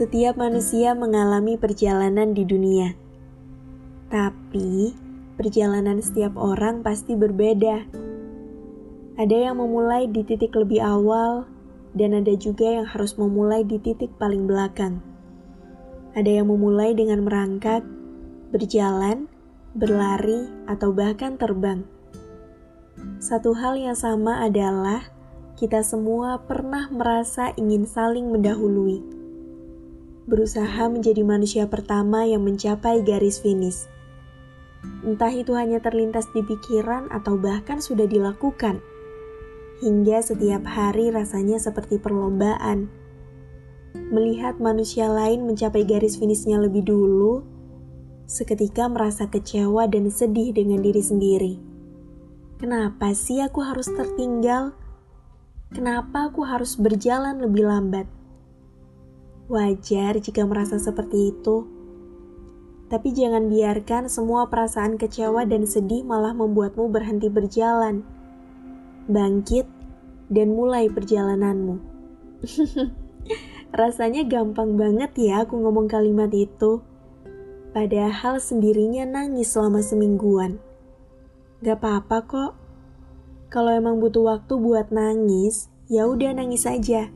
Setiap manusia mengalami perjalanan di dunia, tapi perjalanan setiap orang pasti berbeda. Ada yang memulai di titik lebih awal, dan ada juga yang harus memulai di titik paling belakang. Ada yang memulai dengan merangkak, berjalan, berlari, atau bahkan terbang. Satu hal yang sama adalah kita semua pernah merasa ingin saling mendahului berusaha menjadi manusia pertama yang mencapai garis finish. Entah itu hanya terlintas di pikiran atau bahkan sudah dilakukan. Hingga setiap hari rasanya seperti perlombaan. Melihat manusia lain mencapai garis finishnya lebih dulu, seketika merasa kecewa dan sedih dengan diri sendiri. Kenapa sih aku harus tertinggal? Kenapa aku harus berjalan lebih lambat? Wajar jika merasa seperti itu, tapi jangan biarkan semua perasaan kecewa dan sedih malah membuatmu berhenti berjalan. Bangkit dan mulai perjalananmu. Rasanya gampang banget ya aku ngomong kalimat itu. Padahal sendirinya nangis selama semingguan. Gak apa-apa kok. Kalau emang butuh waktu buat nangis, ya udah nangis aja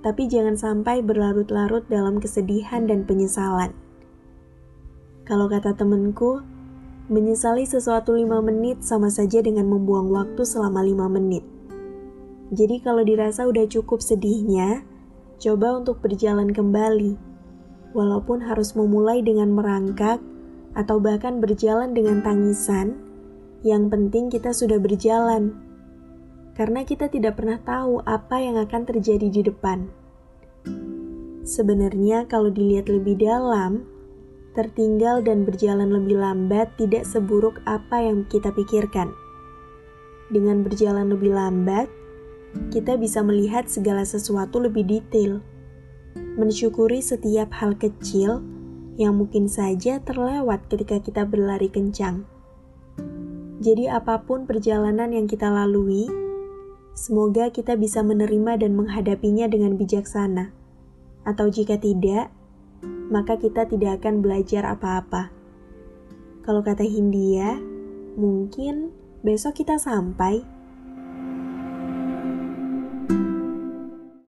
tapi jangan sampai berlarut-larut dalam kesedihan dan penyesalan. Kalau kata temenku, menyesali sesuatu lima menit sama saja dengan membuang waktu selama lima menit. Jadi kalau dirasa udah cukup sedihnya, coba untuk berjalan kembali. Walaupun harus memulai dengan merangkak atau bahkan berjalan dengan tangisan, yang penting kita sudah berjalan karena kita tidak pernah tahu apa yang akan terjadi di depan. Sebenarnya, kalau dilihat lebih dalam, tertinggal dan berjalan lebih lambat tidak seburuk apa yang kita pikirkan. Dengan berjalan lebih lambat, kita bisa melihat segala sesuatu lebih detail, mensyukuri setiap hal kecil yang mungkin saja terlewat ketika kita berlari kencang. Jadi, apa pun perjalanan yang kita lalui, Semoga kita bisa menerima dan menghadapinya dengan bijaksana. Atau jika tidak, maka kita tidak akan belajar apa-apa. Kalau kata Hindia, mungkin besok kita sampai